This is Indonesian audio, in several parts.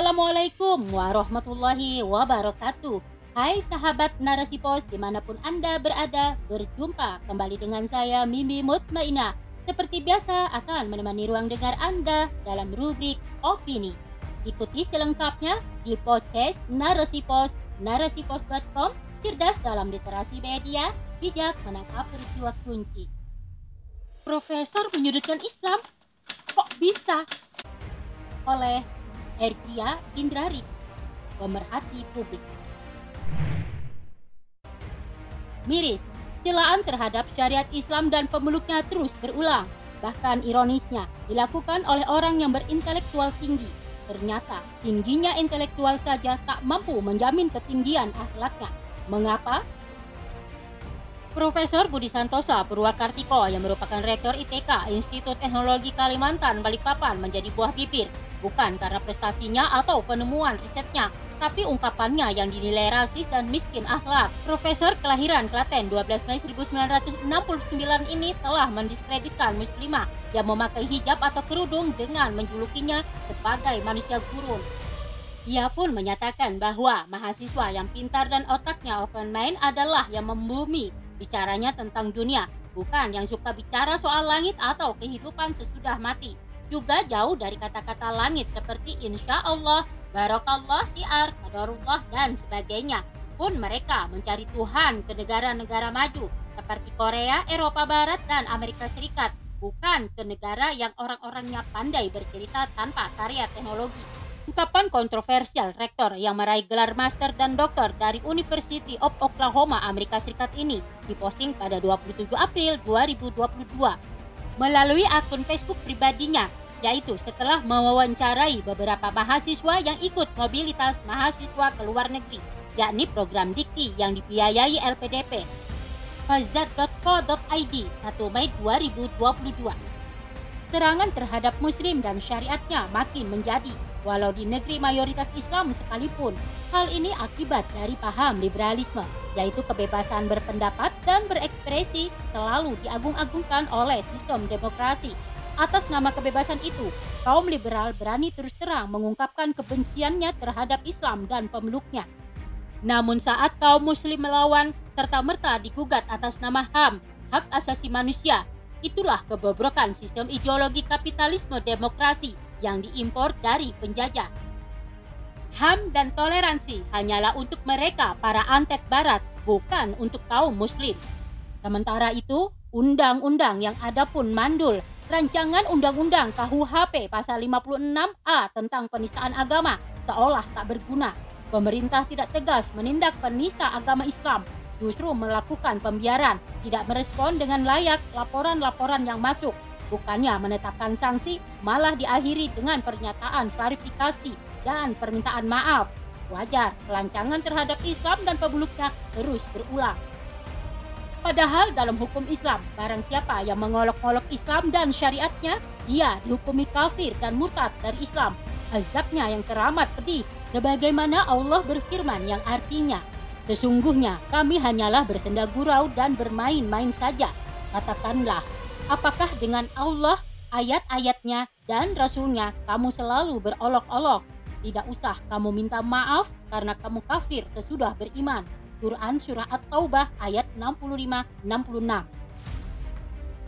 Assalamualaikum warahmatullahi wabarakatuh. Hai sahabat Narasi Pos di mana pun Anda berada, berjumpa kembali dengan saya Mimi Mutmainah. Seperti biasa akan menemani ruang dengar Anda dalam rubrik Opini. Ikuti selengkapnya di podcast Narasi Pos, narasipos.com, cerdas dalam literasi media, bijak menangkap peristiwa kunci. Profesor menyudutkan Islam? Kok bisa? Oleh Ergia Indrari, pemerhati publik. Miris, celaan terhadap syariat Islam dan pemeluknya terus berulang. Bahkan ironisnya, dilakukan oleh orang yang berintelektual tinggi. Ternyata, tingginya intelektual saja tak mampu menjamin ketinggian akhlaknya. Mengapa? Profesor Budi Santosa Purwakartiko yang merupakan Rektor ITK Institut Teknologi Kalimantan Balikpapan menjadi buah bibir bukan karena prestasinya atau penemuan risetnya tapi ungkapannya yang dinilai rasis dan miskin akhlak. Profesor kelahiran Klaten 12 Mei 1969 ini telah mendiskreditkan muslimah yang memakai hijab atau kerudung dengan menjulukinya sebagai manusia gurun. Ia pun menyatakan bahwa mahasiswa yang pintar dan otaknya open mind adalah yang membumi Bicaranya tentang dunia, bukan yang suka bicara soal langit atau kehidupan sesudah mati. Juga jauh dari kata-kata langit seperti insya Allah, barokallah, syiar, qadarullah, dan sebagainya. Pun mereka mencari Tuhan ke negara-negara maju seperti Korea, Eropa Barat, dan Amerika Serikat, bukan ke negara yang orang-orangnya pandai bercerita tanpa karya teknologi. Ungkapan kontroversial rektor yang meraih gelar master dan doktor dari University of Oklahoma Amerika Serikat ini diposting pada 27 April 2022 melalui akun Facebook pribadinya yaitu setelah mewawancarai beberapa mahasiswa yang ikut mobilitas mahasiswa ke luar negeri yakni program Dikti yang dibiayai LPDP fazat.co.id 1 Mei 2022 serangan terhadap muslim dan syariatnya makin menjadi walau di negeri mayoritas Islam sekalipun. Hal ini akibat dari paham liberalisme, yaitu kebebasan berpendapat dan berekspresi selalu diagung-agungkan oleh sistem demokrasi. Atas nama kebebasan itu, kaum liberal berani terus terang mengungkapkan kebenciannya terhadap Islam dan pemeluknya. Namun saat kaum muslim melawan serta-merta digugat atas nama HAM, hak asasi manusia, itulah kebobrokan sistem ideologi kapitalisme demokrasi yang diimpor dari penjajah. HAM dan toleransi hanyalah untuk mereka para antek barat, bukan untuk kaum muslim. Sementara itu, undang-undang yang ada pun mandul. Rancangan Undang-Undang KUHP pasal 56A tentang penistaan agama seolah tak berguna. Pemerintah tidak tegas menindak penista agama Islam, justru melakukan pembiaran, tidak merespon dengan layak laporan-laporan yang masuk Bukannya menetapkan sanksi, malah diakhiri dengan pernyataan klarifikasi dan permintaan maaf. Wajar, kelancangan terhadap Islam dan pemeluknya terus berulang. Padahal dalam hukum Islam, barang siapa yang mengolok-olok Islam dan syariatnya, dia dihukumi kafir dan murtad dari Islam. Azabnya yang teramat pedih, sebagaimana Allah berfirman yang artinya, Sesungguhnya kami hanyalah bersenda gurau dan bermain-main saja. Katakanlah, Apakah dengan Allah, ayat-ayatnya, dan Rasulnya kamu selalu berolok-olok? Tidak usah kamu minta maaf karena kamu kafir sesudah beriman. Quran Surah At-Taubah ayat 65-66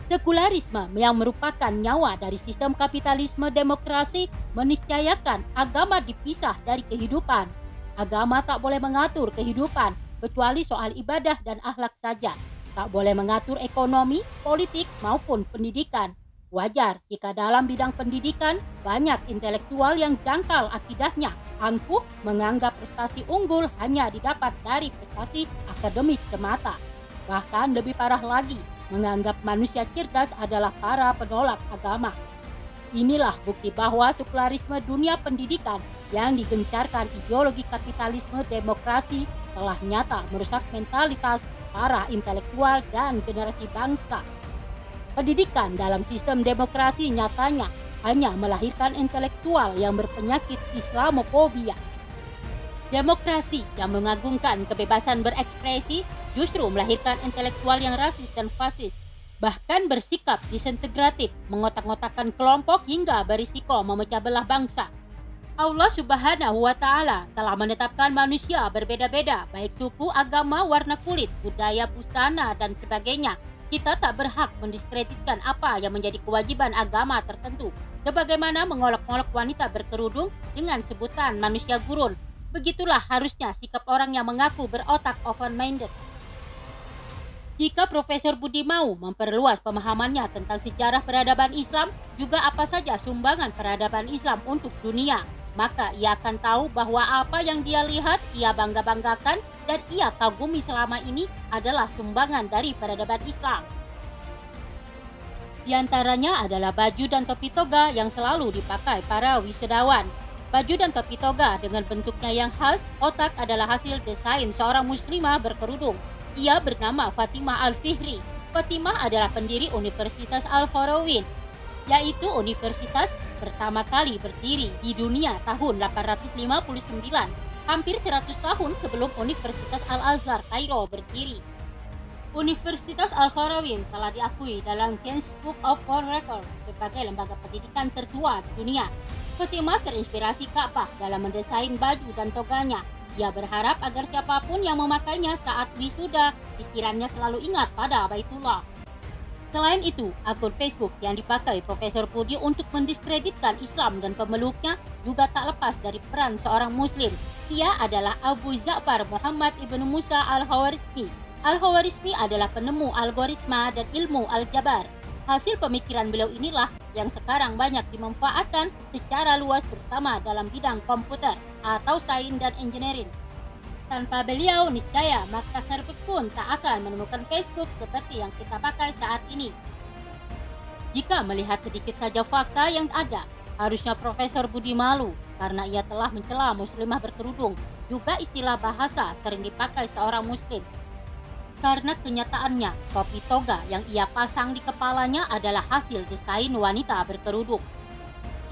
Sekularisme yang merupakan nyawa dari sistem kapitalisme demokrasi meniscayakan agama dipisah dari kehidupan. Agama tak boleh mengatur kehidupan kecuali soal ibadah dan akhlak saja tak boleh mengatur ekonomi, politik, maupun pendidikan. Wajar jika dalam bidang pendidikan banyak intelektual yang jangkal akidahnya, angkuh menganggap prestasi unggul hanya didapat dari prestasi akademik semata. Bahkan lebih parah lagi, menganggap manusia cerdas adalah para penolak agama. Inilah bukti bahwa sekularisme dunia pendidikan yang digencarkan ideologi kapitalisme demokrasi telah nyata merusak mentalitas para intelektual dan generasi bangsa. Pendidikan dalam sistem demokrasi nyatanya hanya melahirkan intelektual yang berpenyakit Islamofobia. Demokrasi yang mengagungkan kebebasan berekspresi justru melahirkan intelektual yang rasis dan fasis, bahkan bersikap disintegratif, mengotak-ngotakkan kelompok hingga berisiko memecah belah bangsa. Allah Subhanahu wa taala telah menetapkan manusia berbeda-beda, baik suku, agama, warna kulit, budaya, busana dan sebagainya. Kita tak berhak mendiskreditkan apa yang menjadi kewajiban agama tertentu. Sebagaimana mengolok-olok wanita berkerudung dengan sebutan manusia gurun. Begitulah harusnya sikap orang yang mengaku berotak open-minded. Jika Profesor Budi mau memperluas pemahamannya tentang sejarah peradaban Islam, juga apa saja sumbangan peradaban Islam untuk dunia, maka ia akan tahu bahwa apa yang dia lihat, ia bangga-banggakan, dan ia kagumi selama ini adalah sumbangan dari peradaban Islam. Di antaranya adalah baju dan topi toga yang selalu dipakai para wisudawan. Baju dan topi toga dengan bentuknya yang khas, otak adalah hasil desain seorang muslimah berkerudung. Ia bernama Fatimah Al-Fihri. Fatimah adalah pendiri Universitas Al-Farawin, yaitu universitas pertama kali berdiri di dunia tahun 859, hampir 100 tahun sebelum Universitas Al-Azhar Kairo berdiri. Universitas Al-Qarawin telah diakui dalam Guinness Book of World Records sebagai lembaga pendidikan tertua di dunia. Fatimah terinspirasi Ka'bah dalam mendesain baju dan toganya. Ia berharap agar siapa pun yang memakainya saat wisuda, pikirannya selalu ingat pada Baitullah. Selain itu, akun Facebook yang dipakai Profesor Budi untuk mendiskreditkan Islam dan pemeluknya juga tak lepas dari peran seorang Muslim. Ia adalah Abu Za'far Muhammad ibnu Musa al-Hawarizmi. Al-Hawarizmi adalah penemu algoritma dan ilmu aljabar. Hasil pemikiran beliau inilah yang sekarang banyak dimanfaatkan secara luas terutama dalam bidang komputer atau sains dan engineering. Tanpa beliau, niscaya maka server pun tak akan menemukan Facebook seperti yang kita pakai saat ini. Jika melihat sedikit saja fakta yang ada, harusnya Profesor Budi malu karena ia telah mencela muslimah berkerudung. Juga istilah bahasa sering dipakai seorang muslim. Karena kenyataannya, topi toga yang ia pasang di kepalanya adalah hasil desain wanita berkerudung.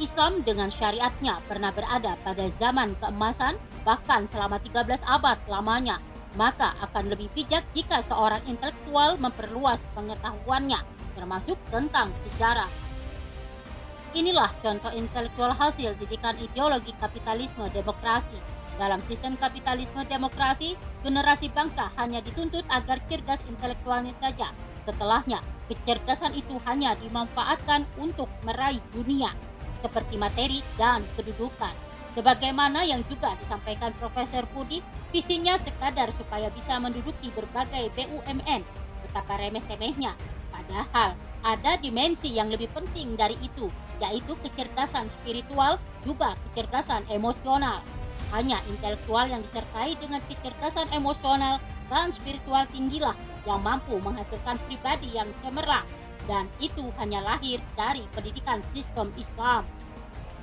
Islam dengan syariatnya pernah berada pada zaman keemasan bahkan selama 13 abad lamanya, maka akan lebih bijak jika seorang intelektual memperluas pengetahuannya, termasuk tentang sejarah. Inilah contoh intelektual hasil didikan ideologi kapitalisme demokrasi. Dalam sistem kapitalisme demokrasi, generasi bangsa hanya dituntut agar cerdas intelektualnya saja. Setelahnya, kecerdasan itu hanya dimanfaatkan untuk meraih dunia, seperti materi dan kedudukan. Sebagaimana yang juga disampaikan Profesor Budi, visinya sekadar supaya bisa menduduki berbagai BUMN. Betapa remeh-temehnya. Padahal ada dimensi yang lebih penting dari itu, yaitu kecerdasan spiritual juga kecerdasan emosional. Hanya intelektual yang disertai dengan kecerdasan emosional dan spiritual tinggilah yang mampu menghasilkan pribadi yang cemerlang dan itu hanya lahir dari pendidikan sistem Islam.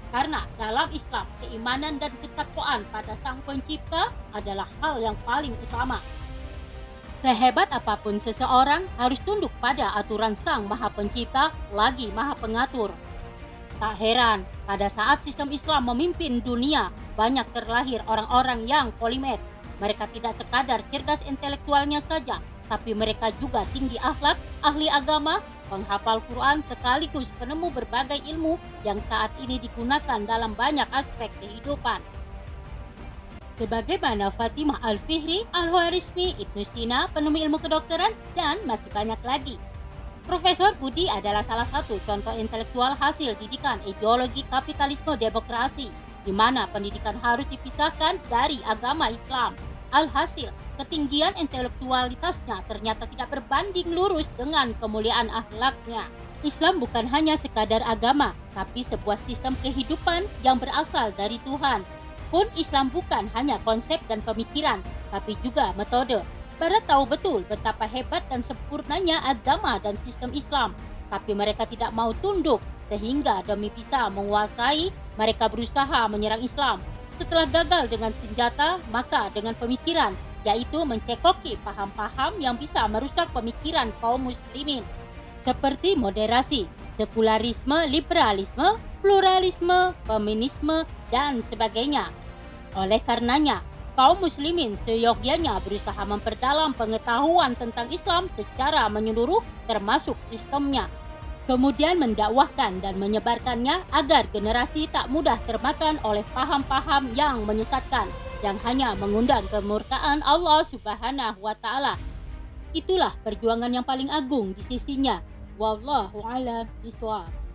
Karena dalam Islam, keimanan dan ketakwaan pada Sang Pencipta adalah hal yang paling utama. Sehebat apa pun seseorang harus tunduk pada aturan Sang Maha Pencipta lagi Maha Pengatur. Tak heran, pada saat sistem Islam memimpin dunia, banyak terlahir orang-orang yang polimet. Mereka tidak sekadar cerdas intelektualnya saja, tapi mereka juga tinggi akhlak, ahli agama, penghafal Quran sekaligus penemu berbagai ilmu yang saat ini digunakan dalam banyak aspek kehidupan. Sebagaimana Fatimah Al-Fihri, Al-Harismi, Ibnu Sina, penemu ilmu kedokteran, dan masih banyak lagi. Profesor Budi adalah salah satu contoh intelektual hasil didikan ideologi kapitalisme demokrasi, di mana pendidikan harus dipisahkan dari agama Islam. Alhasil, ketinggian intelektualitasnya ternyata tidak berbanding lurus dengan kemuliaan akhlaknya. Islam bukan hanya sekadar agama, tapi sebuah sistem kehidupan yang berasal dari Tuhan. Pun Islam bukan hanya konsep dan pemikiran, tapi juga metode. Barat tahu betul betapa hebat dan sempurnanya agama dan sistem Islam, tapi mereka tidak mau tunduk sehingga demi bisa menguasai, mereka berusaha menyerang Islam. Setelah gagal dengan senjata, maka dengan pemikiran yaitu mencekoki paham-paham yang bisa merusak pemikiran kaum muslimin seperti moderasi, sekularisme, liberalisme, pluralisme, feminisme, dan sebagainya. Oleh karenanya, kaum muslimin seyogyanya berusaha memperdalam pengetahuan tentang Islam secara menyeluruh termasuk sistemnya. Kemudian mendakwahkan dan menyebarkannya agar generasi tak mudah termakan oleh paham-paham yang menyesatkan yang hanya mengundang kemurkaan Allah Subhanahu wa taala. Itulah perjuangan yang paling agung di sisinya. Wallahu a'lam bishawab.